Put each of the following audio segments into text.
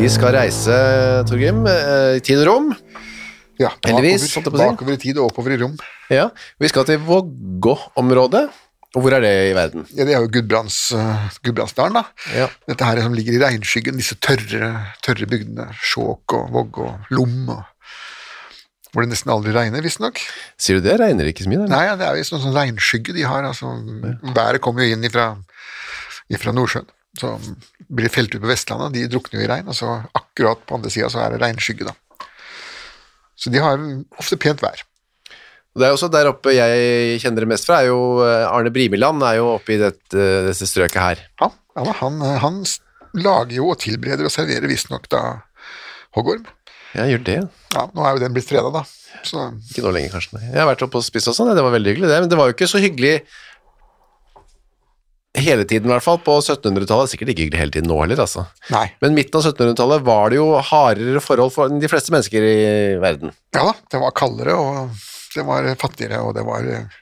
Vi skal reise, Torgrim, eh, i tid og rom. Ja, Heldigvis, bakover, bakover i tid og oppover i rom. Ja, Vi skal til Vågå-området. Og hvor er det i verden? Ja, det er jo Gudbrands, uh, Gudbrandsdalen, da. Ja. Dette her som ligger i regnskyggen, disse tørre, tørre bygdene. Skjåk og Våg og Lom. Og, hvor det nesten aldri regner, visstnok. Sier du det? Regner det ikke så mye der? Nei, ja, det er visst noen sånn regnskygge de har. altså Været kommer jo inn ifra, ifra Nordsjøen. Så blir felt ut på Vestlandet, de drukner jo i regn, og så akkurat på andre sida så er det regnskygge, da. Så de har ofte pent vær. Det er også der oppe jeg kjenner det mest fra, er jo eh, Arne Brimiland er jo oppe i dette, dette strøket her. Ja, ja da, han, han lager jo og tilbereder og serverer visstnok da hoggorm. Ja, gjør det. Ja, nå er jo den blitt freda, da. Så Ikke nå lenger, kanskje. nei. Jeg har vært oppe og spist og sånn, det var veldig hyggelig det. Men det var jo ikke så hyggelig hele tiden, i hvert fall. På 1700-tallet. Sikkert ikke hele tiden nå heller, altså. nei. Men midten av 1700-tallet var det jo hardere forhold for de fleste mennesker i verden. Ja da, det var kaldere, og det var fattigere, og det var eh,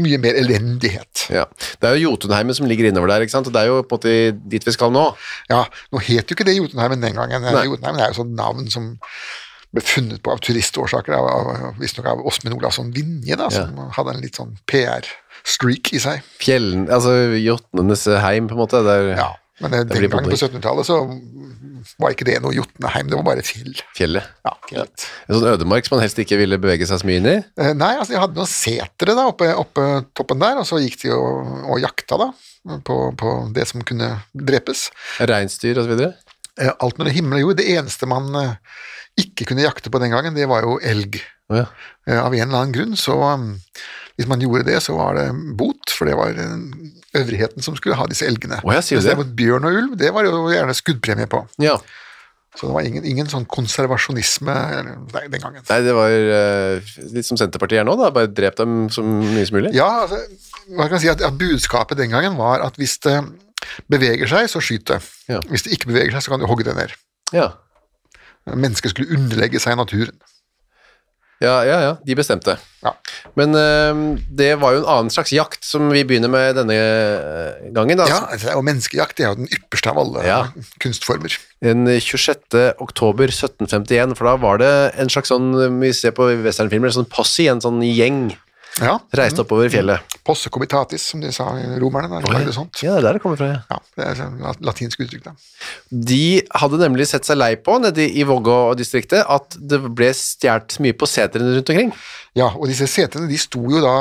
mye mer elendighet. Ja. Det er jo Jotunheimen som ligger innover der, ikke sant? og det er jo på en måte dit vi skal nå. Ja, nå het jo ikke det Jotunheimen den gangen. Nei. Jotunheimen er jo sånn navn som ble funnet på av turistårsaker, visstnok av Åsmund Olavsson Vinje, da, som hadde en litt sånn PR-streak i seg. Fjellen, altså Jotnenes heim, på en måte. Det er Ja, men eh, den gangen på 1700-tallet så var ikke det noe Jotneheim, det var bare fjell. fjellet. Ja, fjellet. En sånn ødemark som man helst ikke ville bevege seg så mye inn i. Eh, Nei, altså de hadde noen setere da oppe, oppe toppen der, og så gikk de og, og jakta da, på, på det som kunne drepes. Reinsdyr videre. Eh, Alt mellom himmel og jord. Det eneste man ikke kunne jakte på den gangen, det var jo elg. Ja. Eh, Av en eller annen grunn, så um, hvis man gjorde det, så var det bot, for det var eh, øvrigheten som skulle ha disse elgene. Mens det? derimot bjørn og ulv, det var jo gjerne skuddpremie på. ja. Så det var ingen, ingen sånn konservasjonisme nei, den gangen. Nei, det var uh, litt som Senterpartiet er nå, da. Bare drep dem så mye som mulig. Ja, altså, man kan si at, at budskapet den gangen var at hvis det beveger seg, så skyt det. Ja. Hvis det ikke beveger seg, så kan du hogge det ned. Ja. Mennesket skulle underlegge seg naturen. Ja, ja, ja, de bestemte. Ja. Men uh, det var jo en annen slags jakt som vi begynner med denne eh, gangen. Da. Ja, og menneskejakt er jo den ypperste av alle Ja. kunstformer. Den 26. oktober 1751, for da var det en slags sånn, vi ser på westernfilmer, en sånn posse, en sånn gjeng, Ja, reiste oppover fjellet. Posse comitatis, som de sa i romerne. Der, Oi. det sånt. Ja, det er der det kommer fra, ja. Ja, det er sånn latinsk uttrykk, da. De hadde nemlig sett seg lei på, nede i Vågå-distriktet, at det ble stjert mye på setrene rundt omkring. Ja, og disse setene de sto jo da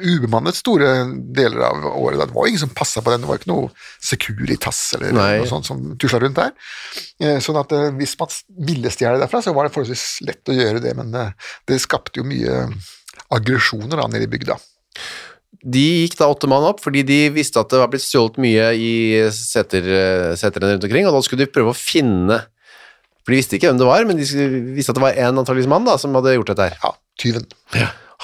ubemannet store deler av året. da. Det var ingen som passa på den, det var ikke noe Securitas eller Nei. noe sånt som tusla rundt der. Eh, Sånn at eh, hvis man ville stjele derfra, så var det forholdsvis lett å gjøre det, men eh, det skapte jo mye aggresjoner da nede i bygda. De gikk da åtte mann opp, fordi de visste at det var blitt stjålet mye i seter, seterne rundt omkring, og da skulle de prøve å finne For de visste ikke hvem det var, men de visste at det var en antageligvis mann da, som hadde gjort dette her. Ja, tyven.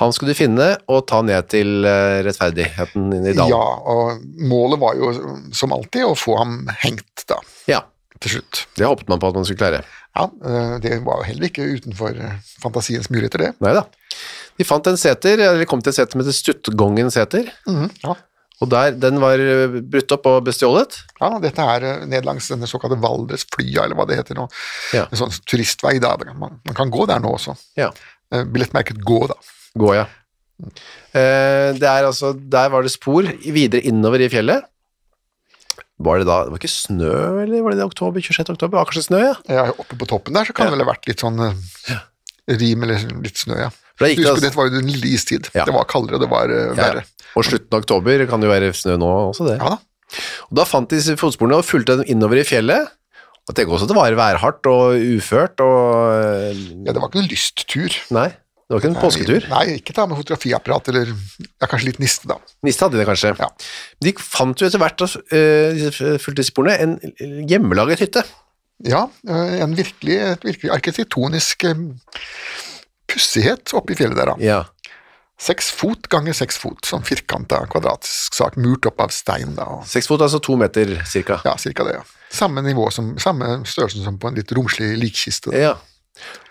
Han skulle de finne og ta ned til rettferdigheten rettferdigheten i dalen. Ja, og målet var jo som alltid å få ham hengt, da, Ja, til slutt. det håpet man på at man skulle klare. Ja, eh, det var jo heller ikke utenfor eh, fantasiens muligheter, det. Nei da. De fant en seter, eller kom til en seter som heter Stuttgongen seter, Mm, ja. og der, den var eh, brutt opp og bestjålet. ja, dette er eh, ned langs denne såkalte Valdresflya, eller hva det heter nå. Ja. En sånn turistvei, da. Man, man kan gå der nå også. Ja. Eh, Billettmerket Gå, da. Gå, ja. Eh, det er altså, der var det spor videre innover i fjellet. Var det da, det var ikke snø, eller var det det oktober, 26. oktober? Det var kanskje snø, ja. Ja, oppe på toppen der så kan Ja. det vel ha vært litt sånn eh, rim eller litt snø, ja. Det altså- dette var jo den istid. Ja. Det var kaldere, det var Ja, verre. Og slutten av oktober kan det jo være snø nå også, det. Ja da. Og da fant de fotsporene og fulgte dem innover i fjellet. Og tenk også at det var værhardt og uført og eh, Ja, det var ikke noen lysttur. Nei, det var ikke en påsketur. Nei, ikke ta med fotografiapparat, eller ja, kanskje litt niste, da. Niste hadde de det kanskje. Ja. De fant jo etter hvert, uh, fulgte sporene, en hjemmelaget hytte. Ja, en virkelig, et virkelig arkitektonisk pussighet oppe i fjellet der, da. Ja. Seks fot ganger seks fot, sånn firkanta kvadratisk sak, murt opp av stein, da. Og, Seks fot, altså to meter cirka. ja, cirka det, ja. Samme nivå som, samme størrelse som på en litt romslig likkiste. da. Ja.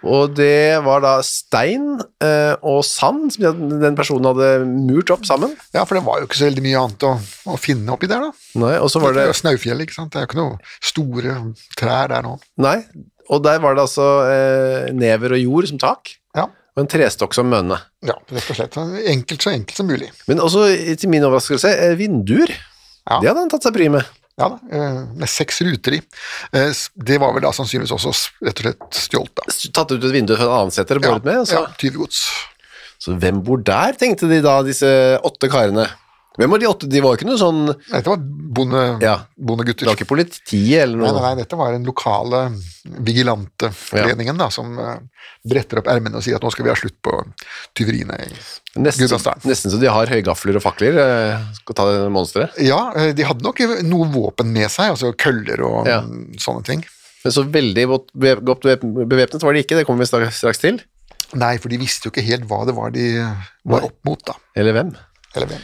Og det var da stein eh, og sand som den personen hadde murt opp sammen. Ja, for det var jo ikke så veldig mye annet å, å finne oppi der, da. Nei, og så var det Det Snaufjell, ikke sant. Det er jo ikke noe store trær der nå. Nei, og der var det altså eh, never og jord som tak, Ja, og en trestokk som mønne. ja rett og slett. Enkelt så enkelt som mulig. Men også, til min overraskelse, eh, vinduer. Ja. Det hadde han tatt seg bry med. Ja da, eh, med seks ruter i. Eh, Det var vel da sannsynligvis også rett og slett stjålet, da. Tatt ut et vindu fra en annen seter og båret med. Altså. Så. ja, tyvegods. så hvem bor der, tenkte de da, disse åtte karene. Hvem var de åtte? De var ikke noe sånn Nei, Dette var bonde, Ja. bondegutter. Det var ikke politiet eller noe. nei, nei, dette var den lokale vigilanteforeningen da, som eh, bretter opp ermene og sier at nå skal vi ha slutt på tyveriene i Gudbrandsdalen. nesten så de har høygafler og fakler. eh, Skal ta det monsteret. Ja, eh, de hadde nok noe våpen med seg, altså køller og Ja. sånne ting. Men så veldig godt bev- godt bev- bevæpnet var de ikke, det kommer vi straks til. Nei, for de visste jo ikke helt hva det var de var opp mot, da. Eller hvem. Eller hvem.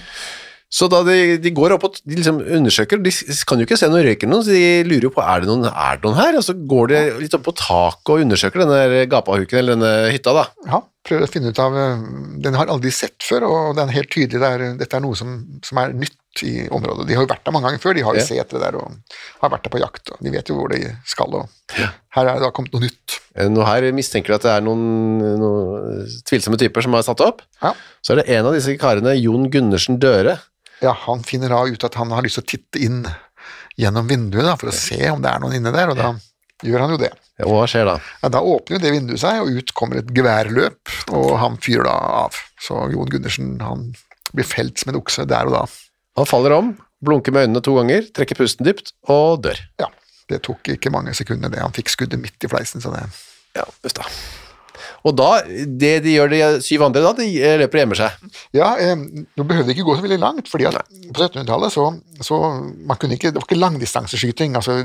Så da de, de går opp og de liksom undersøker, de kan jo ikke se noe røyker noen, så de lurer jo på er det noen, er det noen her, og så går de litt opp på taket og undersøker denne gapahuken eller denne hytta da. Ja, prøver å finne ut av eh, Den har aldri sett før, og den er helt tydelig der, dette er noe som, som er nytt i området. De har jo vært der mange ganger før, de har jo Ja. setre der og har vært der på jakt, og de vet jo hvor de skal, og her er det da kommet noe nytt. Eh, Nå her mistenker du at det er noen, noen tvilsomme typer som har satt opp. Ja. Så er det en av disse karene, Jon Gundersen Døre. Ja, han finner da ut at han har lyst til å titte inn gjennom vinduet da, for å se om det er noen inne der, og da gjør han jo det. Ja, Og hva skjer da? Ja, da åpner jo det vinduet seg, og ut kommer et geværløp, og han fyrer da av. Så Jon Gundersen han blir felt som en okse der og da. Han faller om, blunker med øynene to ganger, trekker pusten dypt og dør. Ja, det tok ikke mange sekunder det. Han fikk skuddet midt i fleisen, så det Ja, uff da. Og da, det de gjør de syv andre da, de eh, løper og gjemmer seg. Ja, eh, nå behøvde det ikke gå så veldig langt, fordi at på 1700-tallet så, så man kunne ikke, det var ikke langdistanseskyting. altså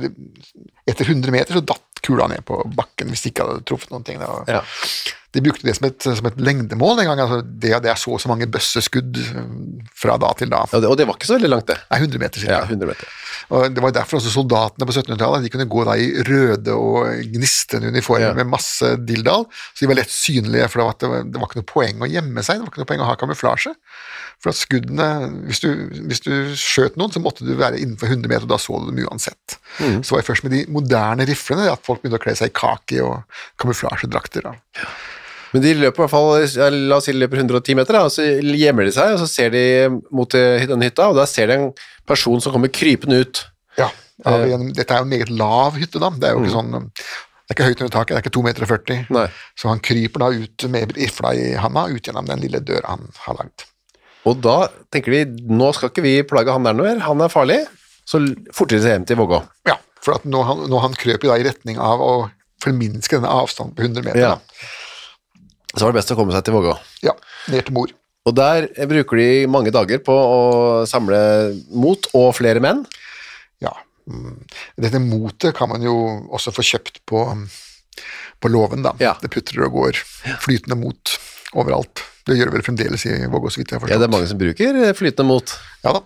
Etter 100 meter så datt kula ned på bakken hvis de ikke hadde truffet noen ting. Det Ja. De brukte det som et, som et lengdemål den gangen. Altså det, det er så og så mange bøsseskudd eh, fra da til da. Ja, det, og det var ikke så veldig langt det. Nei, 100 meter Ja, 100 meter. Og Det var derfor også soldatene på 1700-tallet de kunne gå da i røde og gnistrende uniformer Ja. med masse dildal, så de var lett synlige, for det var, det var ikke noe poeng å gjemme seg, det var ikke noe poeng å ha kamuflasje. For at skuddene, hvis du, hvis du skjøt noen, så måtte du være innenfor 100 meter, og da så du dem uansett. Mm. Så var det først med de moderne riflene at folk begynte å kle seg i kaki og kamuflasjedrakter. Ja. Men de løper i hvert fall, la oss si de løper 110 meter, da, og så gjemmer de seg, og så ser de mot eh, denne hytta, og da ser de en person som kommer krypende ut. Ja, av Eh. en, dette er jo en meget lav hytte, da. Det er jo ikke sånn det er ikke høyt under taket, det er ikke 2,40 meter. 40. Nei. Så han kryper da ut med rifla i handa ut gjennom den lille døra han har lagd. Og da tenker de, nå skal ikke vi plage han der noe mer, han er farlig, så fortere seg hjem til Vågå. Ja, for at nå, han, nå han krøp da i retning av å forminske denne avstanden på 100 meter. Ja. Så var det best å komme seg til Vågå. ja, ned til mor. Og der bruker de mange dager på å samle mot og flere menn. Ja. mm. Dette motet kan man jo også få kjøpt på, på låven, da. Ja. Det putrer og går flytende mot overalt. Det gjør det vel fremdeles i Vågå, så vidt jeg har Ja, det er mange som bruker eh, flytende mot. Ja da.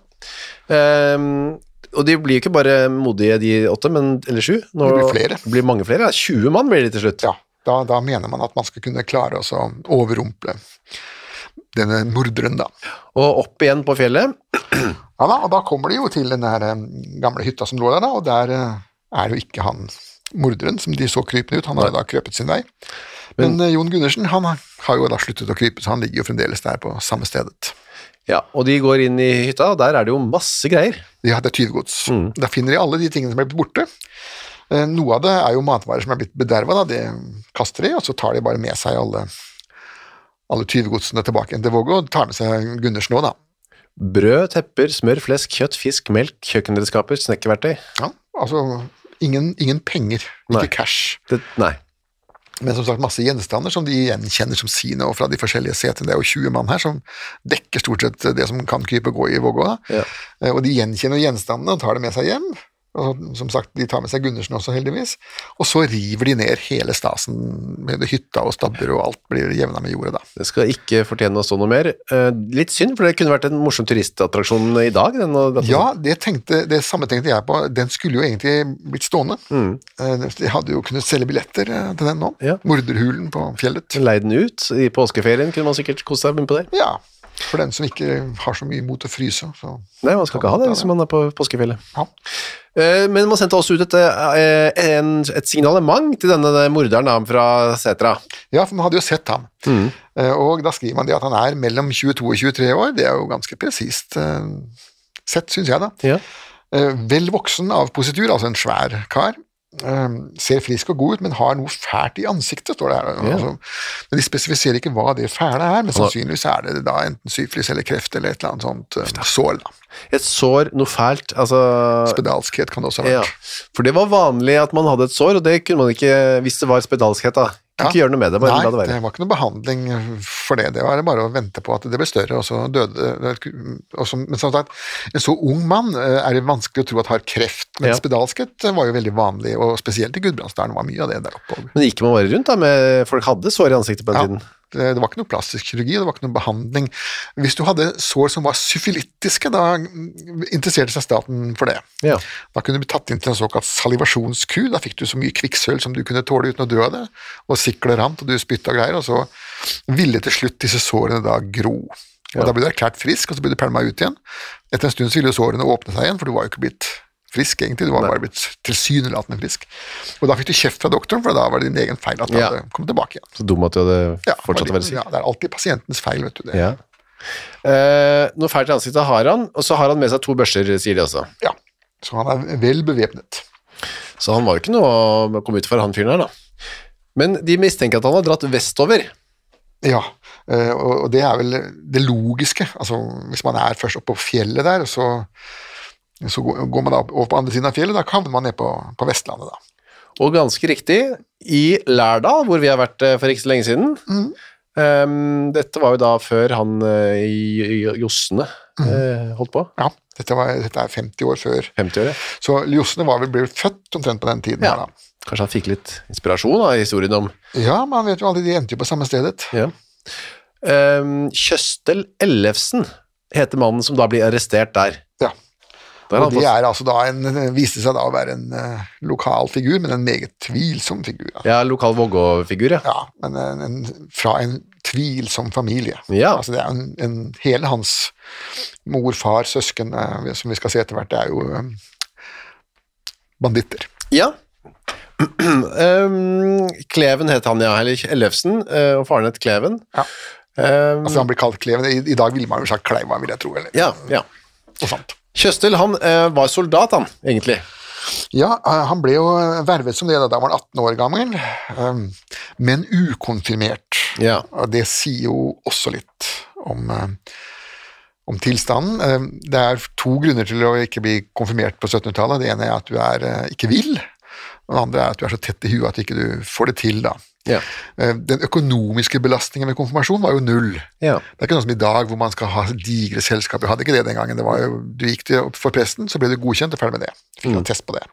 Um, og de blir jo ikke bare modige, de åtte, men, eller sju. Nå, Det blir flere. Blir mange flere. ja. 20 mann blir det til slutt. Ja, da, da mener man at man skal kunne klare å overrumple denne morderen, da. Og opp igjen på fjellet. Ja da, og da kommer de jo til den der eh, gamle hytta som lå der, da, og der eh, er jo ikke han morderen som de så krypende ut, han har jo da krøpet sin vei. Men, eh, Jon Gundersen han har jo da sluttet å krype, så han ligger jo fremdeles der på samme stedet. Ja, og de går inn i hytta, og der er det jo masse greier. Ja, det er tyvegods. Da finner de alle de tingene som er blitt borte. Eh, Noe av det er jo matvarer som er blitt bederva, det kaster de, og så tar de bare med seg alle, alle tyvegodsene tilbake igjen til Vågå, og tar med seg Gundersen òg, da. Brød, tepper, smør, flesk, kjøtt, fisk, melk, kjøkkenredskaper, snekkerverktøy. Ja, altså ingen, ingen penger, ikke Nei. cash. Det, nei. Men som sagt masse gjenstander som de gjenkjenner som sine, og fra de forskjellige setene. Det er jo 20 mann her som dekker stort sett det som kan krype og gå i Vågå. Ja. Eh, Og de gjenkjenner gjenstandene og tar det med seg hjem. Og som sagt, De tar med seg Gundersen også, heldigvis. Og så river de ned hele stasen med hytta og stabbur og alt blir jevna med jorda. da. Det skal ikke fortjene å stå noe mer. Eh, litt synd, for det kunne vært en morsom turistattraksjon i dag. Ja, det, tenkte, det samme tenkte jeg på. Den skulle jo egentlig blitt stående. Eh, De hadde jo kunnet selge billetter eh, til den nå. Ja. Morderhulen på fjellet. Leid den ut. I påskeferien kunne man sikkert kose seg på det. Ja, for den som ikke har så mye mot å fryse. Så. Nei, man skal ikke ha det hvis man er på påskefjellet. Ja. Eh, Men man sendte også ut et, eh, et signalement til denne morderen fra Setra. Ja, for man hadde jo sett ham. Mm. Og da skriver man det at han er mellom 22 og 23 år. Det er jo ganske presist eh, sett, syns jeg, da. Ja. Eh, Vel voksen av positur, altså en svær kar. Eh, Ser frisk og god ut, men har noe fælt i ansiktet, står det her. Altså, men de spesifiserer ikke hva det fæle er, men sannsynligvis er det da enten syflis eller kreft eller et eller annet sånt um, sår. da. Et sår, noe fælt, altså Spedalskhet kan det også ha ja. For det var vanlig at man hadde et sår, og det kunne man ikke hvis det var spedalskhet. da. Kunne Ja. ikke gjøre noe med det, bare Nei, la det være. det var ikke noe behandling for det. Det var bare å vente på at det ble større, og så døde. Og så, men som sagt, en så ung mann eh, er det vanskelig å tro at har kreft, men Ja. spedalskhet var jo veldig vanlig, og spesielt i Gudbrandsdalen var mye av det der oppe. Men gikk man bare rundt da med Folk hadde sår i ansiktet på den Ja, tiden. Det, det var ikke noe plastisk kirurgi, det var ikke noe behandling. Hvis du hadde sår som var syfilittiske, da interesserte seg staten for det. Ja. Da kunne du bli tatt inn til en såkalt salivasjonskur. Da fikk du så mye kvikksølv som du kunne tåle uten å dø av det, og siklet rant, og du spytta og greier, og så ville til slutt disse sårene da gro. Og Da ble du erklært frisk, og så ble du pælma ut igjen. Etter en stund så ville sårene åpne seg igjen, for du var jo ikke blitt frisk, egentlig. Du var bare blitt tilsynelatende frisk. Og da fikk du kjeft fra doktoren, for da var det din egen feil at du Ja. hadde kommet tilbake igjen. Så dum at du hadde Ja, fortsatt å være syk. Ja, det er alltid pasientens feil, vet du det. Ja. Eh, noe fælt i ansiktet har han, og så har han med seg to børster, sier de også. Ja. Så han er vel bevæpnet. Så han var jo ikke noe å komme ut for, han fyren her, da. Men de mistenker at han har dratt vestover. Ja, eh, og og det er vel det logiske. Altså, hvis man er først oppe på fjellet der, så, så går man da over på andre siden av fjellet, da havner man ned på, på Vestlandet, da. Og ganske riktig, i Lærdal, hvor vi har vært eh, for ikke så lenge siden. Eh, dette var jo da før han eh, i i Jossene uh, holdt på. Ja, dette, var, dette er 50 år før. 50-året. Så Josne var vel ble født omtrent på den tiden. Ja. da. Kanskje han fikk litt inspirasjon av historien om ja, man vet jo aldri, de endte jo på samme stedet. ja. Um, Kjøstel Ellefsen heter mannen som da blir arrestert der. Og det er altså da en, viste seg da å være en uh, lokal figur, men en meget tvilsom figur. Ja, ja, lokal Vågå-figur, ja. Ja, men en, en, fra en tvilsom familie. Ja. Altså det er en, en, hele hans mor, far, søsken, uh, som vi skal se etter hvert, det er jo eh, banditter. Ja. um, Kleven het han, ja. Eller Ellefsen, uh, og faren het Kleven. Ja. Um, Altså Han blir kalt Kleven. I, I dag ville man jo sagt Kleiva, vil jeg tro. eller ja, ja. Og sånt. Kjøstel han eh, var soldat, han, egentlig. Ja, eh, han ble jo vervet som det da, han var 18 år gammel, eh, men ukonfirmert. Ja. Og det sier jo også litt om, eh, om tilstanden. Eh, Det er to grunner til å ikke bli konfirmert på 1700-tallet. Det ene er at du er eh, ikke vill, og det andre er at du er så tett i huet at ikke du får det til. da. Ja. Eh, Den økonomiske belastningen ved konfirmasjon var jo null. ja. Det er ikke noe som i dag hvor man skal ha digre selskap. Jeg hadde ikke det den gangen. Det var jo, du gikk til, for presten, så ble du godkjent og ferdig med det. Fikk mm. test på det.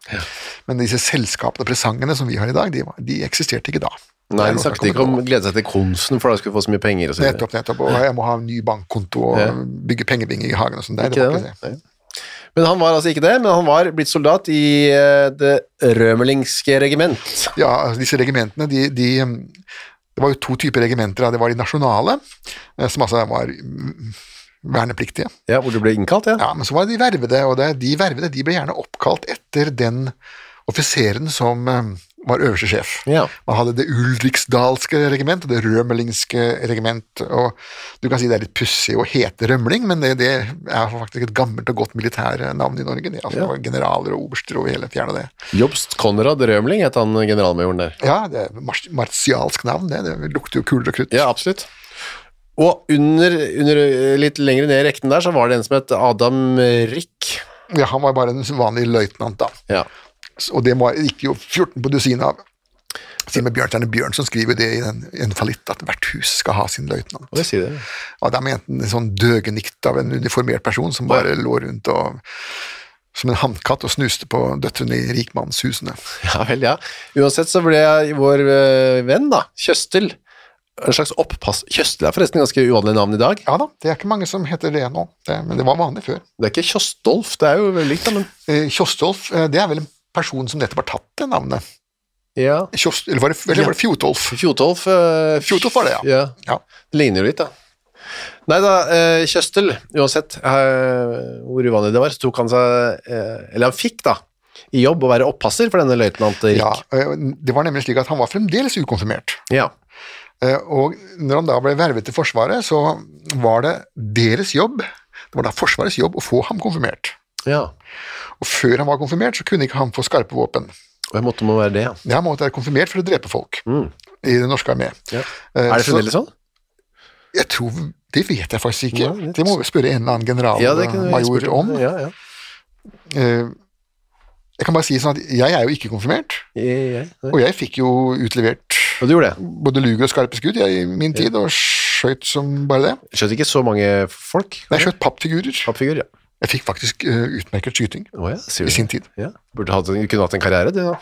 Men disse selskapene og presangene som vi har i dag, de, de eksisterte ikke da. Nei, de snakket ikke om å- glede seg til konsten, for da skulle du få så mye penger og så. Nettopp, nettopp. Og jeg må ha en ny bankkonto og Ja. bygge pengebinger i hagen og sånn. Nei, det var ikke det. Men han var altså ikke det, men han var blitt soldat i eh, det rømelingske regiment. Ja, disse regimentene, de, de Det var jo to typer regimenter. Det var de nasjonale, eh, som altså var mm, vernepliktige. Ja, hvor du ble innkalt, ja. Ja, men så var det de vervede, og det, de vervede de ble gjerne oppkalt etter den offiseren som eh, var øverste sjef. Ja. Man hadde det Ulriksdalske regiment og det Rømelingske regiment, og du kan si det er litt pussig å hete Rømling, men det, det er faktisk et gammelt og godt militærnavn i Norge. Det, altså, Ja. det var generaler og oberster over hele fjerne det. Jobst Konrad Rømling het han generalmajoren der. Ja, det er mars martialsk navn, det. Det lukter jo kuler og krutt. Ja, absolutt. Og under, under litt lenger ned i rekten der, så var det en som het Adam Rick. Ja, han var bare en vanlig løytnant, da. Ja. Og det var, gikk jo 14 på dusinet av. Simen Bjørnstjerne Bjørnson skriver det i en, i en fallitt at hvert hus skal ha sin løytnant. Og det sier det. Og da mente han en sånn døgenikt av en uniformert person som bare lå rundt og som en hannkatt og snuste på døtrene i rikmannshusene. Ja vel, ja. Uansett så ble vår eh, venn, da, Kjøstel, en slags opppass... Kjøstel er forresten ganske uvanlig navn i dag. Ja da, det er ikke mange som heter det nå, det, men det var vanlig før. Det er ikke Kjostolf, det er jo likt, da, men Eh, Kjostolf, eh, det er vel en person som nettopp har tatt det navnet. Ja. Kjost, eller var det, eller var det Fjotolf? Fjotolf eh, Fjotolf var det, ja. ja. Ja. Det ligner jo litt, da. Nei da, eh, Kjøstel, uansett eh, hvor uvanlig det var, så tok han seg eh, Eller han fikk, da, i jobb å være oppasser for denne løytnant Rik. Ja, eh, det var nemlig slik at han var fremdeles ukonfirmert. Ja. Eh, Og når han da ble vervet til Forsvaret, så var det deres jobb, det var da Forsvarets jobb å få ham konfirmert. Ja. Og før han var konfirmert, så kunne ikke han få skarpe våpen. Og jeg måtte må være det, ja. Han måtte være konfirmert for å drepe folk i den norske armé. ja. Eh, Er det så- fremdeles sånn? Jeg tror, Det vet jeg faktisk ikke. Ja, det- det må vi spørre en eller annen generalmajor om. Ja, ja. Eh, Jeg kan bare si sånn at jeg er jo ikke konfirmert, Jeg, og jeg fikk jo utlevert både luger og skarpe skudd i min tid, og skjøt som bare det. Skjøt ikke så mange folk? Nei, Jeg skjøt pappfigurer. Pappfigur, ja. Jeg fikk faktisk uh, utmerket skyting oh, ja, i sin tid. Ja. Burde hatt, kunne hatt en karriere, du da.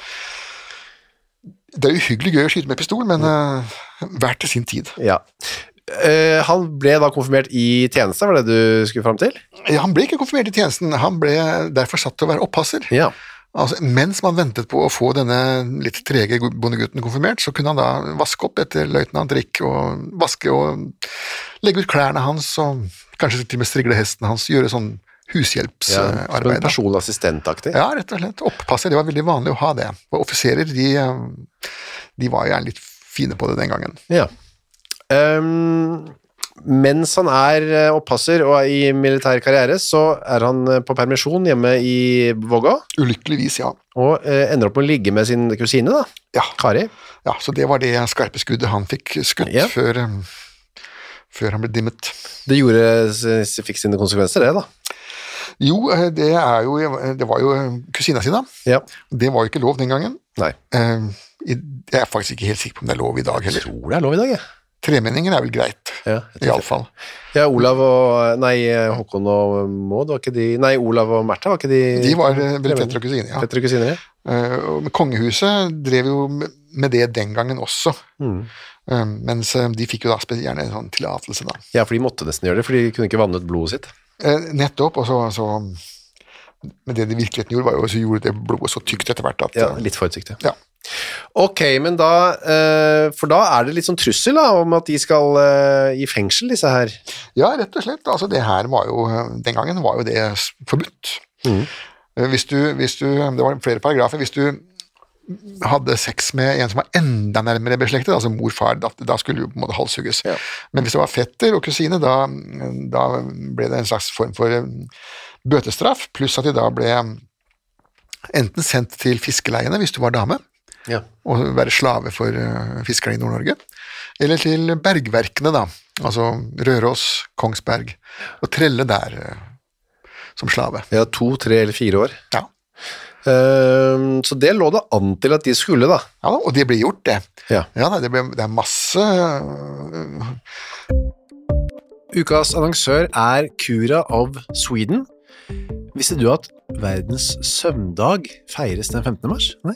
Det er uhyggelig gøy å skyte med pistol, men uh, verdt til sin tid. Ja. Uh, han ble da konfirmert i tjeneste, var det du skulle fram til? Ja, han ble ikke konfirmert i tjenesten, han ble derfor satt til å være oppasser. Ja. Altså, mens man ventet på å få denne litt trege bondegutten konfirmert, så kunne han da vaske opp etter løytnant Rick, og vaske og legge ut klærne hans, og kanskje til og med strigle hesten hans, gjøre sånn ja. Hushjelpsarbeid. da. personlig assistentaktig. Ja, rett og slett. Oppasser, det var veldig vanlig å ha det. Og offiserer, de, eh, de var gjerne litt fine på det den gangen. Ja. Um, mens han er eh, oppasser og er i militær karriere, så er han eh, på permisjon hjemme i Vågå, Ulykkeligvis, ja. og ender opp med å ligge med sin kusine, da, Ja, Kari. ja så det var det skarpe skuddet han fikk skutt Ja. før, før han ble dimmet. Det gjorde, fikk sine konsekvenser, det, da. Jo, eh, det jo Det var jo kusina si, da. Ja. Det var jo ikke lov den gangen. Nei. Eh, Jeg er faktisk ikke helt sikker på om det er lov i dag Jeg tror det er lov i dag, jeg. Tremenningen er vel greit, Ja, iallfall. Ja, Olav og Nei, Håkon og Maud, var ikke de Nei, Olav og Märtha, var ikke de De var eh, vel fetter og kusine, ja. Fetter og kusiner, ja. Uh, Kongehuset drev jo med- det den gangen også. Mm. uh, Mens eh, de fikk jo da gjerne en sånn tillatelse, da. Ja, for de måtte nesten gjøre det, for de kunne ikke vanne ut blodet sitt. Eh, Nettopp, og så, så Men det de virkeligheten gjorde, var jo så gjorde det blodet så tykt etter hvert at Ja, litt for utsikt, Ja. Ok, men da eh, For da er det litt sånn trussel da, om at de skal eh, i fengsel, disse her. Ja, rett og slett. Altså, det her var jo Den gangen var jo det forbudt. Mhm. Eh, Hvis, du, hvis du Det var flere paragrafer. Hvis du hadde sex med en som var enda nærmere beslektet, altså mor, far, da, da skulle jo på en måte halshugges. Ja. Men hvis det var fetter og kusine, da, da ble det en slags form for eh, bøtestraff, pluss at de da ble enten sendt til fiskeleiene hvis du var dame, Ja. og være slave for uh, fiskerne i Nord-Norge, eller til bergverkene, da, altså Røros, Kongsberg, og trelle der eh, som slave. ja to, tre eller fire år. Ja. Eh, så det lå det an til at de skulle, da. ja, og det ble gjort, det. Ja. Ja, det, ble, det er masse øh, Ukas annonsør er Cura of Sweden. Visste du at verdens søvndag feires den 15. mars? Nei.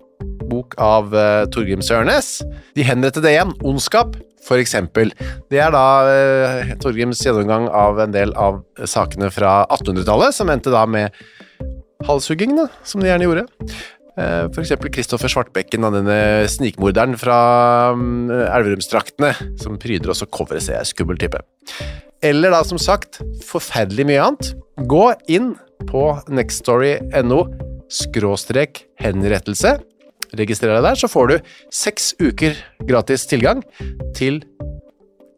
bok av uh, Torgrim Sørnes. De henrettede igjen, Ondskap, for eksempel. Det er da uh, Torgrims gjennomgang av en del av sakene fra 1800-tallet, som endte da med halshugging, da, som de gjerne gjorde. Uh, for eksempel Kristoffer Svartbekken, denne snikmorderen fra um, Elverumsdraktene, som pryder også coveret, ser jeg, skummel type. Eller da, som sagt, forferdelig mye annet. Gå inn på nextstory.no skråstrek henrettelse registrer deg der, så får du seks uker gratis tilgang til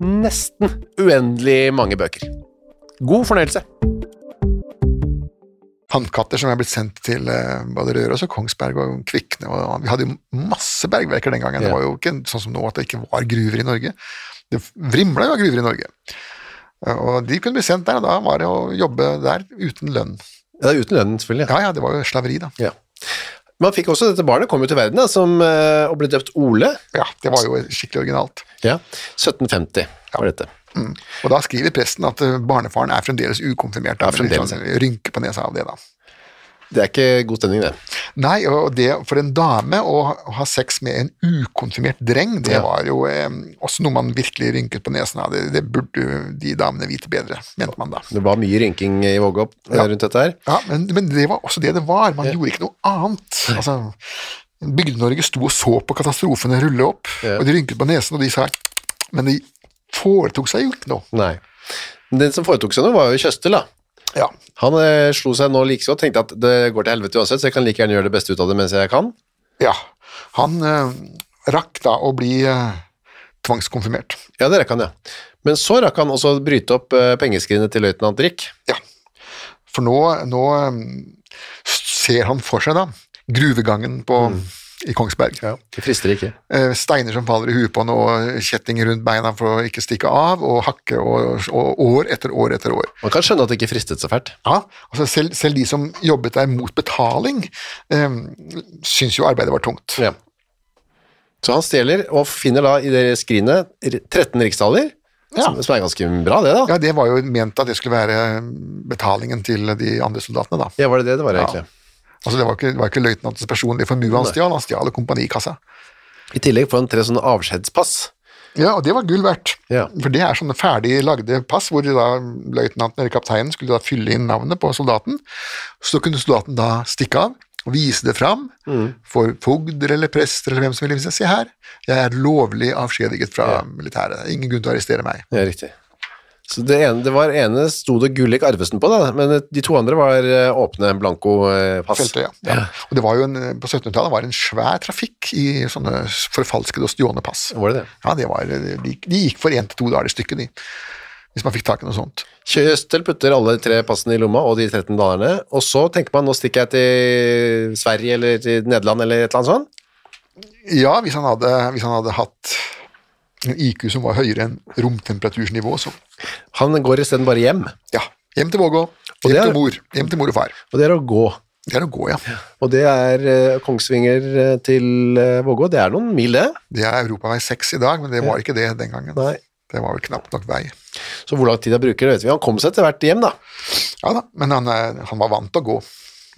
nesten uendelig mange bøker. God fornøyelse! Hannkatter som er blitt sendt til eh, både Røros og Kongsberg og Kvikne. og Vi hadde jo masse bergverker den gangen. Ja. Det var jo ikke sånn som nå at det ikke var gruver i Norge. Det vrimla jo av gruver i Norge. Og de kunne bli sendt der, og da var det å jobbe der uten lønn. Ja, uten lønn, selvfølgelig. Ja, ja, det var jo slaveri, da. Ja. Man fikk også dette barnet, kom jo til verden da, som, eh, og ble døpt Ole. Ja, det var jo skikkelig originalt. Ja, 1750 var dette. Mm. Og da skriver presten at eh, barnefaren er fremdeles ukonfirmert. Da, ja, fremdeles. Rynke på nesa av det, da. Det er ikke god stemning, det. Nei, og det, for en dame å ha sex med en ukonfirmert dreng, det ja. var jo eh, også noe man virkelig rynket på nesen av. Det, det, burde de damene vite bedre, mente man da. Det var mye rynking i Vågå eh, ja. rundt dette her? Ja, men, men, det var også det det var. Man ja. gjorde ikke noe annet. Altså, Bygde-Norge sto og så på katastrofene rulle opp, og de rynket på nesen, og de sa Men de foretok seg jo ikke noe. Nei. Den som foretok seg noe, var jo Kjøstel, da. Ja. Han eh, slo seg nå like godt, tenkte at det går til helvete uansett, så jeg kan like gjerne gjøre det beste ut av det mens jeg kan. Ja. Han eh, rakk da å bli eh, tvangskonfirmert. Ja, det rakk han, ja. Men så rakk han også bryte opp eh, pengeskrinet til løytnant Rick. Ja. For nå, nå eh, ser han for seg da gruvegangen på mm i Kongsberg. Ja, det frister ikke. Eh, steiner som faller i huet på og kjettinger rundt beina for å ikke stikke av, og hakke og, og år etter år etter år. Man kan skjønne at det ikke fristet så fælt. Ja, altså selv, selv de som jobbet der mot betaling, um, syns jo arbeidet var tungt. Ja. Så han stjeler, og finner da i det skrinet 13 riksdaler. Ja. Som, som, er ganske bra, det, da. Ja, det var jo ment at det skulle være betalingen til de andre soldatene, da. Ja, var det det det var, egentlig? Ja. Altså Det var ikke, det ikke løytnantens personlige formue han stjal, han stjal kompanikassa. I tillegg får han tre sånne avskjedspass. Ja, og det var gull verdt. Ja. For det er sånne ferdig lagde pass, hvor da løytnanten eller kapteinen skulle da fylle inn navnet på soldaten. Så kunne soldaten da stikke av og vise det fram mm. for fogder eller prester eller hvem som vil se her, jeg er lovlig avskjediget fra ja. militæret. Ingen grunn til å arrestere meg. Ja, riktig. Så det ene, det var ene sto det Gullik Arvesen på, da, men de to andre var eh, åpne blanko-pass. Feltet, ja. ja. Og det var jo en, på 1700-tallet var det en svær trafikk i sånne forfalskede og stjålne pass. Var det det? Ja, det var, de, de gikk for én til to dager i stykket, de. Hvis man fikk tak i noe sånt. Kjøstel putter alle tre passene i lomma og de 13 dalerne, og så tenker man nå stikker jeg til Sverige eller til Nederland eller et eller annet sånt. Ja, hvis han hadde, hvis han hadde hatt en IQ som var høyere enn romtemperatursnivå, så Han går isteden bare hjem, ja. Hjem til Vågå. Hjem er- til mor. Hjem til mor og far. og det er å gå. Det er å gå, ja. Og det er eh, Kongsvinger eh, til eh, Vågå, det er noen mil det. Det er Europavei 6 i dag, men det var ikke det den gangen. Nei. Det var vel knapt nok vei. Så hvor lang tid han bruker, det vet vi. Han kom seg etter hvert hjem, da. Ja da, men han, han var vant til å gå.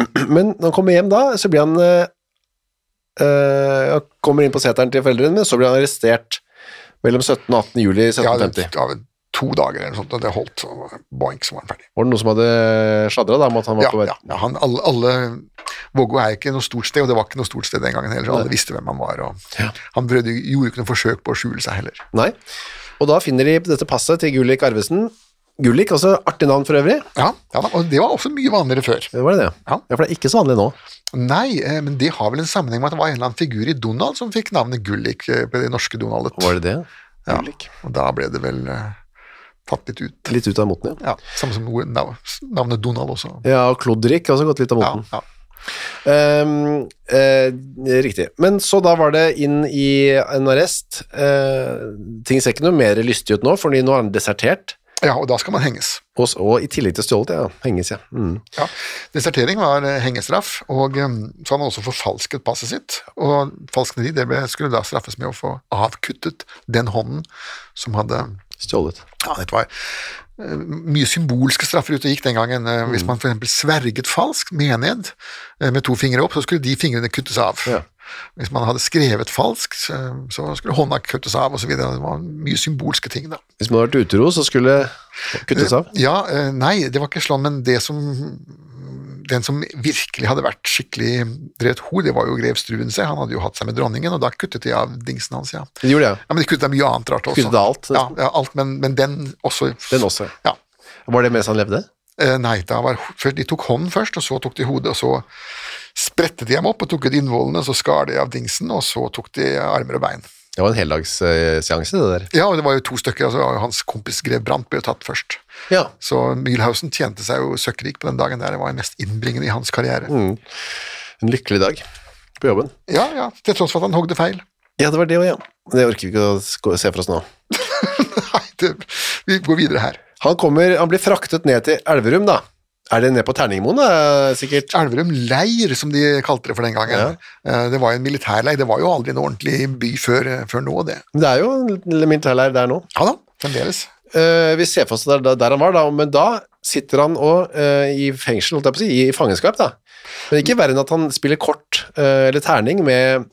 Men når han kommer hjem da, så blir han Han kommer inn på seteren til foreldrene, men så blir han arrestert mellom 17. og 18. juli 1750. Ja, det, 1750. ja, to dager eller noe sånt, og det holdt, så boink, så var han ferdig. Var det noen som hadde sladra da om at han var Ja, på vei? ja, ja han, alle, alle Vågå er ikke noe stort sted, og det var ikke noe stort sted den gangen heller, så alle visste hvem han var, og han prøvde, gjorde ikke noe forsøk på å skjule seg heller. Nei. Og da finner de dette passet til Gullik Arvesen. Gullik, altså artig navn for øvrig. Ja, ja og det var også mye vanligere før. Det var det ja. Ja. for det er ikke så vanlig nå. Nei, eh, men det har vel en sammenheng med at det var en eller annen figur i Donald som fikk navnet Gullik eh, på det norske Donaldet. Var det det? Ja, Gullik. og da ble det vel eh, tatt litt ut. Litt ut av moten, ja. Ja, Samme som navnet Donald også. Ja, og Klodrik har også gått litt av moten. ja. Ehm, uh, riktig. Men så da var det inn i en arrest. Uh, ting ser ikke noe mer lystig ut nå, for nå er han desertert. Ja, og da skal man henges. Og, og i tillegg til stjålet, ja. Henges, ja. Mm. Ja, Desertering var eh, hengestraff, og eh, så hadde han også forfalsket passet sitt. Og falskneri det ble, skulle da straffes med å få avkuttet den hånden som hadde Stjålet. Ja, det var eh, mye symbolske straffer ute og gikk den gangen. Hvis man f.eks. sverget falsk mened ned, med to fingre opp, så skulle de fingrene kuttes av. Ja. Hvis man hadde skrevet falskt, eh, så skulle hånda kuttes av osv. Det var mye symbolske ting, da. Hvis man hadde vært utro, så skulle kuttes av. Ja, eh, nei, det var ikke sånn, men det som den som virkelig hadde vært skikkelig drevet hor, det var jo grev Struense. Han hadde jo hatt seg med dronningen, og da kuttet de av dingsen hans, ja. De gjorde det, Ja, Men de kuttet av mye annet rart også. Kuttet alt, Ja, ja alt, men, men den også. Den også. Ja. Var det mens han levde? Eh, nei, var, de tok hånden først, og så tok de hodet, og så sprettet de ham opp og tok ut innvollene, så skar de av dingsen, og så tok de armer og bein. Det var en heldagsseanse, det der. Ja, det var jo to stykker, altså hans kompis grev Brandt ble jo tatt først. Ja. Så Mühlhausen tjente seg jo søkkrik på den dagen der, det var mest innbringende i hans karriere. Mm. En lykkelig dag på jobben. Ja, ja, til tross for at han hogde feil. Ja, det var det òg, ja. Det orker vi ikke å se for oss nå. Nei, det, vi går videre her. Han kommer, han blir fraktet ned til Elverum, da. Er det ned på Terningmoen, sikkert? Elverum leir, som de kalte det for den gangen. Ja. Det var jo en militærleir, det var jo aldri en ordentlig by før, før nå, det. Det er jo en militærleir der nå. Ja da, fremdeles. Uh, vi ser for oss der, der han var, da, men da sitter han og, uh, i fengsel, holdt jeg på å si, i fangenskap, da. Men ikke verre enn at han spiller kort uh, eller terning med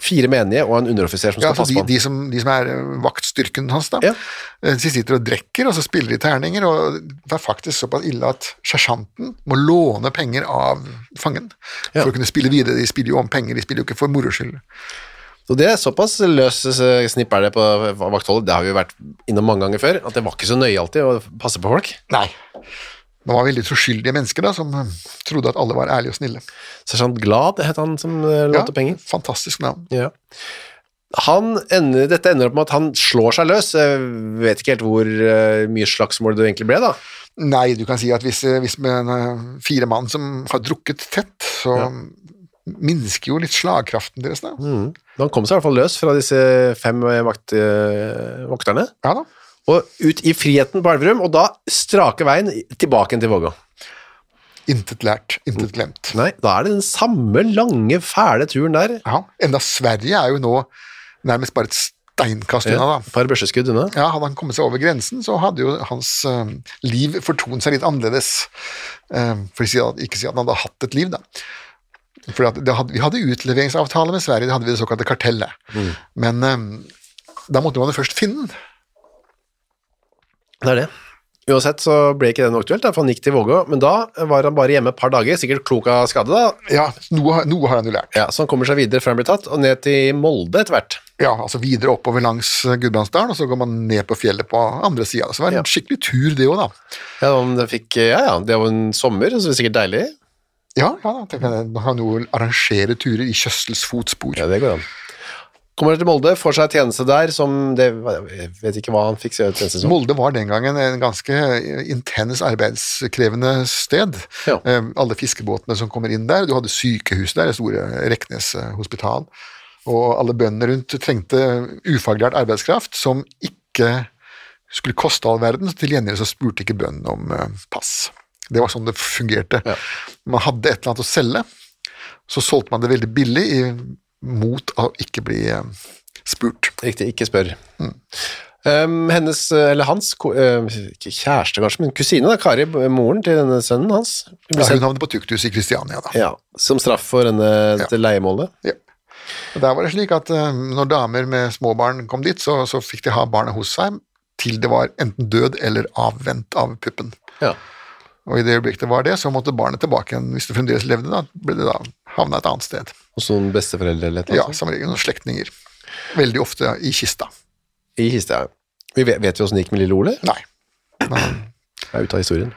fire menige og en underoffiser som Ja, skal altså passe de, på han. de, som, de som er eh, vaktstyrken hans, da. Ja. Eh, De sitter og drikker, og så spiller de terninger, og det er faktisk såpass ille at sersjanten må låne penger av fangen Ja. for å kunne spille videre. De spiller jo om penger, de spiller jo ikke for moro skyld. Så det er såpass løs eh, snipp er det på vaktholdet, det har vi jo vært innom mange ganger før, at det var ikke så nøye alltid å passe på folk. Nei. Det var veldig troskyldige mennesker da, som eh, trodde at alle var ærlige og snille. Sersjant Glad het han som lånte ja, penger. Fantastisk navn. Ja. Han ender, dette ender opp med at han slår seg løs. Jeg vet ikke helt hvor eh, mye slagsmål det egentlig ble, da. Nei, du kan si at hvis, eh, hvis med eh, fire mann som har drukket tett, så minsker jo litt slagkraften deres da. Mm. Han kom seg i hvert fall løs fra disse fem vakterne. vakt, eh, vokterne, Ja da. Og ut i friheten på Elverum, og da strake veien tilbake til Vågå. Intet lært, intet glemt. Nei, da er det den samme lange, fæle turen der. Ja, enda Sverige er jo nå nærmest bare et steinkast unna, da. et par børseskudd unna. Ja, Hadde han kommet seg over grensen, så hadde jo hans uh, liv fortont seg litt annerledes. Uh, for ikke si at- han hadde hatt et liv, da. For hadde, vi hadde utleveringsavtale med Sverige, det hadde vi det såkalte kartellet. Men um, da måtte man jo først finne den. Det er det. Uansett så ble ikke det noe aktuelt, for han gikk til Vågå, men da var han bare hjemme et par dager, sikkert klok av skade da. Ja, noe, har- noe har han jo lært. Ja, så han kommer seg videre før han blir tatt, og ned til Molde etter hvert. Ja, altså videre oppover langs Gudbrandsdalen, og så går man ned på fjellet på andre sida. Så det var en skikkelig tur, det òg, da. Ja, om det fikk, ja, ja, det var en sommer, så det var sikkert deilig. Ja, ja, man kan jo arrangere turer i kjøstels fotspor. Ja, det går an. Kommer til Molde, får seg tjeneste der som det, Jeg vet ikke hva han fikk seg tjeneste som. Molde var den gangen en ganske intens arbeidskrevende sted. Ja. Eh, alle fiskebåtene som kommer inn der, du hadde sykehus der, det store Reknes eh, hospital, og alle bøndene rundt trengte ufaglært arbeidskraft som ikke skulle koste all verden, til gjengjeld så spurte ikke bøndene om eh, pass. Det var sånn det fungerte. Ja. Man hadde et eller annet å selge, så solgte man det veldig billig i, mot å ikke bli eh, spurt. Riktig, ikke spør. Um, hennes, eller hans, eh, ikke kjæreste kanskje, men kusine, da, Kari, moren til denne sønnen hans, ble Ja, hun havnet på tukthus i Kristiania, da. ja, som straff for denne, dette leiemålet. Ja. Og Der var det slik at uh, når damer med små barn kom dit, så, så fikk de ha barnet hos seg til det var enten død eller avvent av puppen. Ja. Og i det øyeblikket det var det, så måtte barnet tilbake igjen. Hvis det fremdeles levde, da ble det da havna et annet sted. Hos noen besteforeldre eller eller Ja, som regel noen slektninger. Veldig ofte i kista. I kista, ja. Vi vet, vet vi åssen det gikk med lille Ole? Nei. Men, er ute av historien.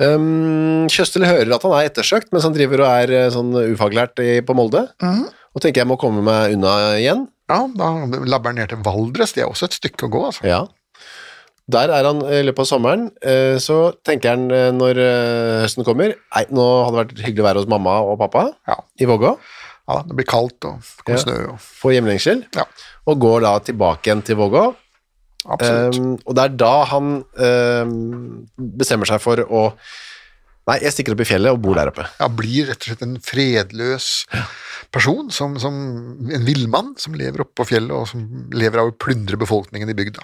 Um, Kjøstel hører at han er ettersøkt mens han driver og er eh, sånn ufaglært i, på Molde. Og tenker jeg må komme meg unna igjen. ja, da labber han ned til Valdres. Det er også et stykke å gå, altså. Ja. Der er han i løpet av sommeren. eh, Så tenker han eh, når eh, høsten kommer Nei, nå hadde det vært hyggelig å være hos mamma og pappa Ja. i Vågå. ja det blir kaldt og kommer Ja. snø og Får hjemlengsel. Ja, Og går da tilbake igjen til Vågå. Um, og det er da han um, bestemmer seg for å Nei, jeg stikker opp i fjellet og bor der oppe. ja, blir rett og slett en fredløs person, som, som en villmann som lever oppe på fjellet, og som lever av å plundre befolkningen i bygda.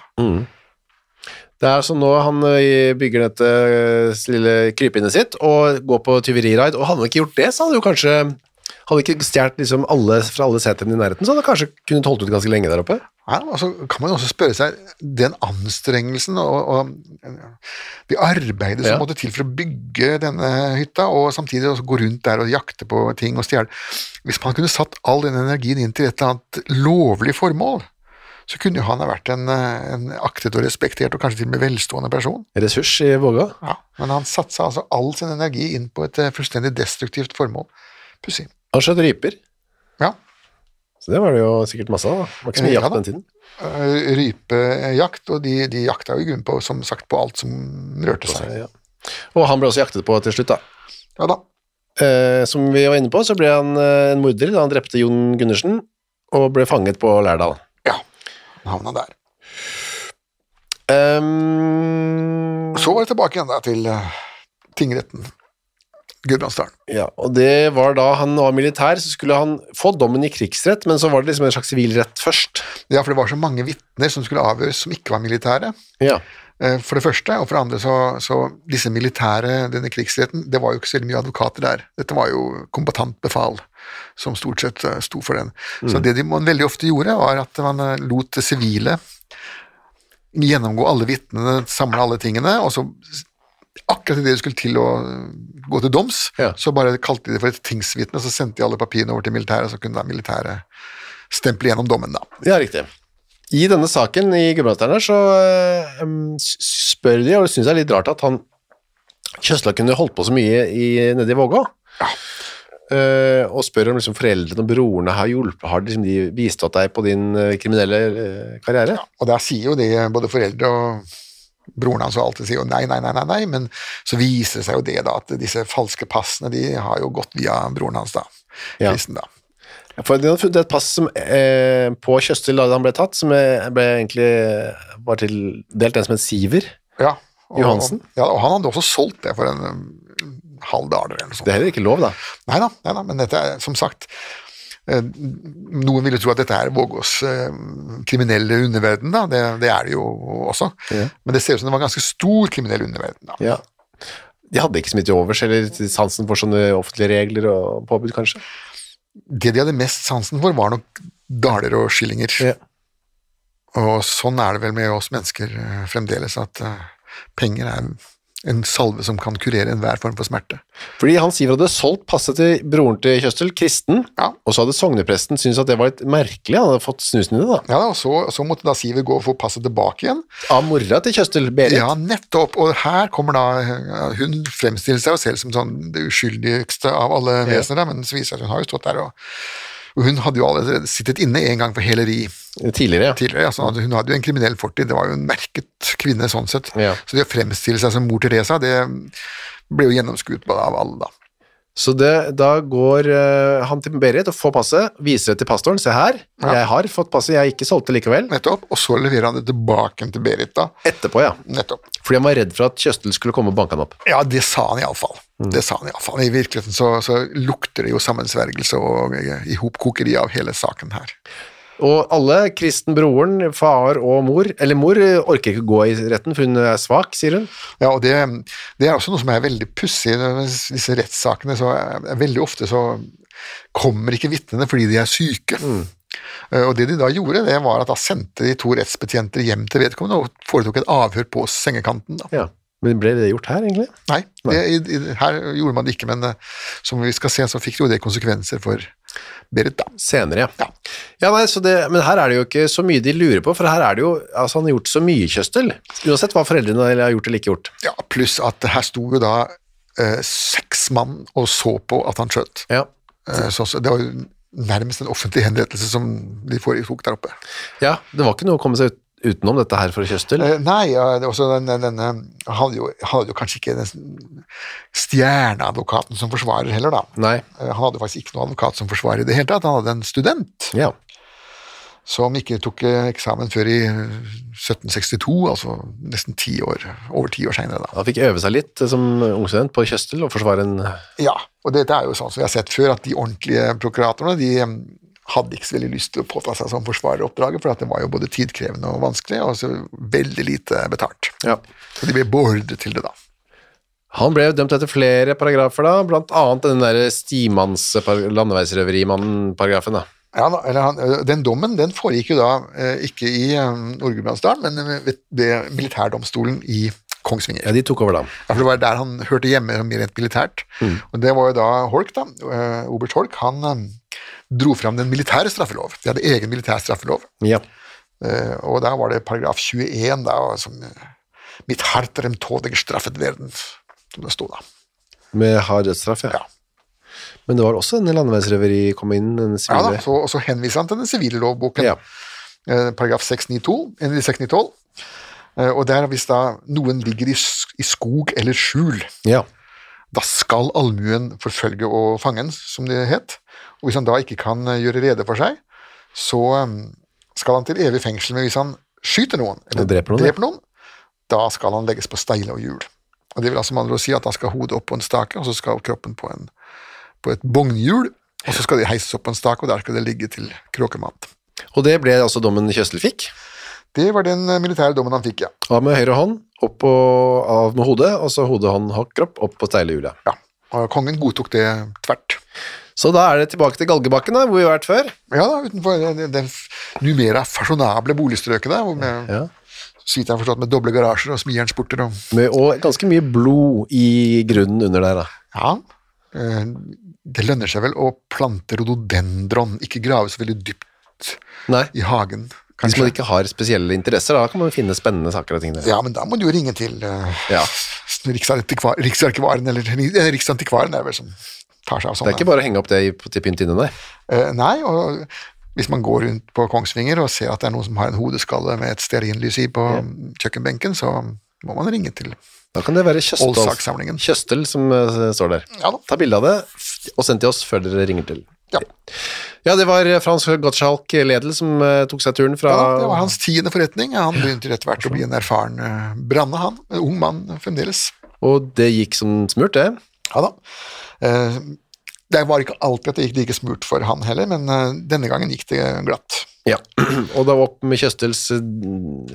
Det er som nå han bygger dette lille krypinnet sitt og går på tyveriraid, og hadde han ikke gjort det, så hadde jo kanskje hadde ikke stjålet liksom alle fra alle setene i nærheten, så hadde han kanskje kunnet holdt ut ganske lenge der oppe. Nei, altså, kan man også spørre seg, den anstrengelsen og, og det arbeidet som Ja. måtte til for å bygge denne hytta, og samtidig også gå rundt der og jakte på ting og stjele Hvis man kunne satt all den energien inn til et eller annet lovlig formål, så kunne jo han ha vært en, eh, en aktet og respektert og kanskje til og med velstående person. Ressurs i Våga. Ja, men han satsa altså all sin energi inn på et eh, fullstendig destruktivt formål. Pussig. Han skjøt ryper, Ja. så det var det jo sikkert masse av. Det var ikke så mye jakt på den tiden. Eh, Rypejakt, og de, de jakta jo i grunnen på, som sagt, på alt som rørte seg. Ja. Og han ble også jaktet på til slutt, da. Ja da. Eh, som vi var inne på, så ble han en morder da han drepte Jon Gundersen, og ble fanget på Lærdal. Havna der. Um, Så var det tilbake igjen da til eh, tingretten. Gudbrandsdalen. Ja, og det var da han var militær, så skulle han få dommen i krigsrett, men så var det liksom en slags sivilrett først. Ja, for det var så mange vitner som skulle avhøres som ikke var militære. Ja, For det første, og for det andre så, så disse militære, denne krigsretten, det var jo ikke så mye advokater der. Dette var jo kombatant befal som stort sett eh, sto for den. Så det de man veldig ofte gjorde, var at man eh, lot det sivile gjennomgå alle vitnene, samle alle tingene, og så akkurat idet det skulle til å gå til doms, Ja. så bare kalte de det for et tingsvitne, så sendte de alle papirene over til militæret, så kunne da militæret stemple gjennom dommen, da. ja riktig. I denne saken i Gudbrandsdalen så eh, spør de, og det synes jeg er litt rart at han Kjøsla kunne holdt på så mye i, nede i Vågå. Eh, og spør om liksom foreldrene og brorene har hjulpet, har liksom de bistått deg på din uh, kriminelle uh, karriere? Og der sier jo det både foreldre og broren hans alltid sier jo nei, nei, nei, nei, nei, men så viser det seg jo det da, at disse falske passene, de har jo gått via broren hans da, Ja. kristen da. For de hadde funnet et pass som, eh, på Kjøstil da han ble tatt, som eh, ble egentlig var tildelt en som en Siver. Ja. Og, Johansen? Ja, og han hadde også solgt det for en um, halv daler eller noe sånt. Det er heller ikke lov, da. Nei da, nei da, men dette er som sagt eh, Noen ville tro at dette er Vågås eh, kriminelle underverden, da. Det, det er det jo også. Ja. Men det ser ut som det var en ganske stor kriminell underverden. da. Ja. De hadde ikke så mye til overs, eller sansen for sånne offentlige regler og påbud, kanskje. Det de hadde mest sansen for, var nok daler og skillinger. Ja. Og sånn er det vel med oss mennesker eh, fremdeles, at eh, penger er en salve som kan kurere enhver form for smerte. Fordi Hans Iver hadde solgt passet til broren til Kjøstel, Kristen, Ja. og så hadde sognepresten syntes at det var litt merkelig, han hadde fått snusen i det da. Ja, og så, så måtte da Siver gå og få passet tilbake igjen. Av mora til Kjøstel, Berit. Ja, nettopp. Og her kommer da Hun fremstiller seg jo selv som sånn det uskyldigste av alle vesener, men så viser det seg at hun har jo stått der og og hun hadde jo allerede sittet inne en gang for heleri Tidligere, ja. tidligere. Altså, hun hadde jo en kriminell fortid, det var jo en merket kvinne sånn sett. Ja. Så det å fremstille seg som mor Teresa, det ble jo gjennomskuet av alle, da. Så det, da går eh, han til Berit og får passet, viser det til pastoren, se her, Ja. jeg har fått passet, jeg ikke solgt det likevel. Nettopp. Og så leverer han det tilbake til Berit, da. Etterpå, ja. Nettopp. Fordi han var redd for at Kjøstel skulle komme og banke han opp. Ja, det sa han iallfall. Mm. Det sa han iallfall. I virkeligheten så, så lukter det jo sammensvergelse og ihopkokeri av hele saken her. Og alle, Kristen broren, far og mor, eller mor eh, orker ikke gå i retten, for hun er svak, sier hun. Ja, og det, det er også noe som er veldig pussig. i Disse rettssakene så er, Veldig ofte så kommer ikke vitnene fordi de er syke. Mm. Og det de da gjorde, det var at da sendte de to rettsbetjenter hjem til vedkommende og foretok et avhør på sengekanten. da. Ja. Men ble det gjort her, egentlig? Nei, det, i, i, her gjorde man det ikke, men eh, som vi skal se, så fikk jo det konsekvenser for Berit, da. Senere, ja. Ja. Nei, så det, men her er det jo ikke så mye de lurer på, for her er det jo, altså han har gjort så mye Kjøstel, uansett hva foreldrene har gjort eller ikke gjort. Ja, Pluss at her sto jo da eh, seks mann og så på at han skjøt. Ja. Eh, så, så det var jo nærmest en offentlig henrettelse som de foretok der oppe. Ja, det var ikke noe å komme seg ut, utenom dette her for Kjøstel. Uh, nei, det er også den, den, denne Han hadde jo, hadde jo kanskje ikke den stjerneadvokaten som forsvarer heller, da. Nei. Uh, Han hadde faktisk ikke noen advokat som forsvarer i det hele tatt. Han hadde en student Ja. som ikke tok eh, eksamen før i eh, 1762, altså nesten ti år, over ti år seinere. Han fikk øve seg litt som som ungstudent på Kjøstel og forsvare en Ja, og dette er jo sånn som vi har sett før, at de ordentlige prokuratorene de eh, hadde ikke så veldig lyst til å påta seg som forsvareroppdraget, for det var jo både tidkrevende og vanskelig, og så veldig lite betalt. Ja. Så de ble beordret til det, da. Han ble dømt etter flere paragrafer da, blant annet den der stimanns landeveisrøverimannen-paragrafen da. Ja, eller han, Den dommen den foregikk jo da ikke i Nord-Gudbrandsdalen, men ved, militærdomstolen i Kongsvinger. Ja, de tok over da. Ja, for Det var der han hørte hjemme mer rent militært. Og Det var jo da Holk, da, eh, oberst Holk, han eh, dro fram den militære straffelov. De hadde egen militær straffelov. Ja. Eh, og der var det paragraf 21, da, som Mitt harterem tådig straffet verden, som det sto da. Med hard dødsstraff, ja. Ja. Men det var også en landeveisreveri kom inn, en Ja, da, så, og så henviser han til den sivile lovboken, Ja. eh, paragraf 692, 612. Eh, og der hvis da noen ligger i, skog eller skjul, Ja. da skal allmuen forfølge og fange den, som det het. Og hvis han da ikke kan eh, gjøre rede for seg, så eh, skal han til evig fengsel. Men hvis han skyter noen, eller dreper noen, dreper noen, da skal han legges på steile og hjul. Og det vil altså med si at da skal hodet opp på en stake, og så skal kroppen på, en, på et vognhjul, og så skal de heises opp på en stake, og der skal det ligge til kråkemat. Og det ble altså dommen Kjøstel fikk. Det var den eh, militære dommen han fikk, ja. Av med høyre hånd, opp og av med hodet, og så hodet, hånd, hånd, kropp, opp på steilehjulet. ja. Og kongen godtok det tvert. Så da er det tilbake til Galgebakken, da, hvor vi har vært før. Ja da, utenfor det, det numera fasjonable boligstrøket der, hvor med, Ja. så vidt jeg har forstått, med doble garasjer og smijernsporter og Med, og ganske mye blod i grunnen under der, da. Ja, eh, det lønner seg vel å plante rododendron, ikke grave så veldig dypt Nei, i hagen, hvis man ikke har spesielle interesser, da kan man finne spennende saker og ting der. Ja, men da må du jo ringe til uh, Ja. Riksarkivaren, Riksarkivaren, eller eh, Riksantikvaren, er vel som tar seg av sånne. Det er ikke bare å henge opp det i- til pynt inne, nei. Uh, nei, og hvis man går rundt på Kongsvinger og ser at det er noen som har en hodeskalle med et stearinlys i på kjøkkenbenken, så må man ringe til Da kan det være Kjøstel, Kjøstel som uh, står der. Ja da. Ta bilde av det og send til oss før dere ringer til. Ja. Ja, det var Frans Gottschalk Ledel som eh, tok seg turen fra Ja, det var hans tiende forretning. Han begynte etter hvert å bli en erfaren branne, han. En ung mann fremdeles. Og det gikk som smurt, det. Ja da. Eh, det var ikke alltid at det gikk like smurt for han heller, men eh, denne gangen gikk det glatt. Ja. Og da opp med Kjøstels eh,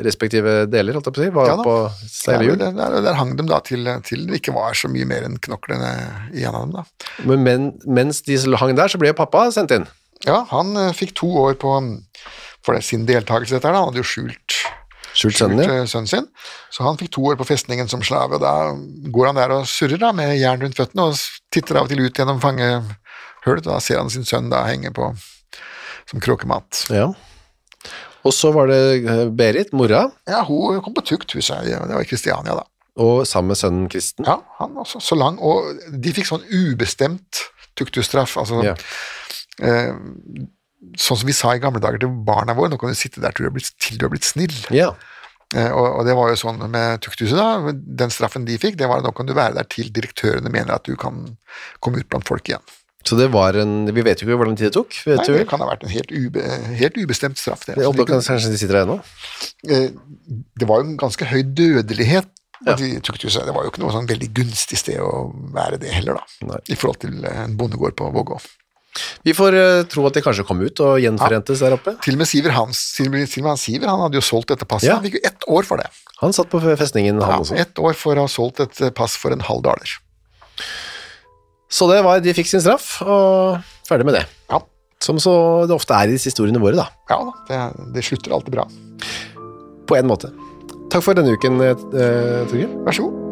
respektive deler, holdt jeg på å si. Var Ja på Der, steile hjul. der, der hang de da til, til det ikke var så mye mer enn knoklene igjen av dem. da. Men men mens de hang der, så ble jo pappa sendt inn. Ja, han eh, fikk to år på for det, sin deltakelse i dette. Han hadde jo skjult Skjult sønnen, ja. eh, sønnen sin. Så han fikk to år på festningen som slave, og da går han der og surrer da, med jern rundt føttene og titter av og til ut gjennom fangehullet. Da ser han sin sønn da henge på som kråkemat. ja. Og så var det eh, Berit, mora, Ja, hun kom på tukthuset, ja, det var i Kristiania da. og sammen med sønnen Kristen. Ja, han også, så lang, og de fikk sånn ubestemt tuktusstraff. altså Ja. Eh, sånn som vi sa i gamle dager til barna våre, nå kan du sitte der til du har blitt, du har blitt snill. Ja. Eh, og, og det var jo sånn med tukthuset da, den straffen de fikk, det var at nå kan du være der til direktørene mener at du kan komme ut blant folk igjen. Så det var en Vi vet jo ikke hvor lang tid det tok. Vet Nei, du det kan ha vært en helt, ube, helt ubestemt straff. Det. Det, og da kanskje de sitter der ennå? Eh, det var jo en ganske høy dødelighet Ja. De. Det var jo ikke noe sånn veldig gunstig sted å være det heller, da. Nei. I forhold til en bondegård på Vågå. Vi får eh, tro at de kanskje kom ut og gjenforentes der oppe. Til og med Siver Hans, til og med, til og med han Siver, han hadde jo solgt dette passet. Ja. Han fikk jo ett år for det. Han satt på festningen, han Ja, også. ett år for å ha solgt et eh, pass for en halv daler. Så det var, de fikk sin straff, og ferdig med det. Ja, Som så det ofte er i disse historiene våre, da. ja da, det, det slutter alltid bra. På en måte. Takk for denne uken, eh, Torgeir. Vær så god.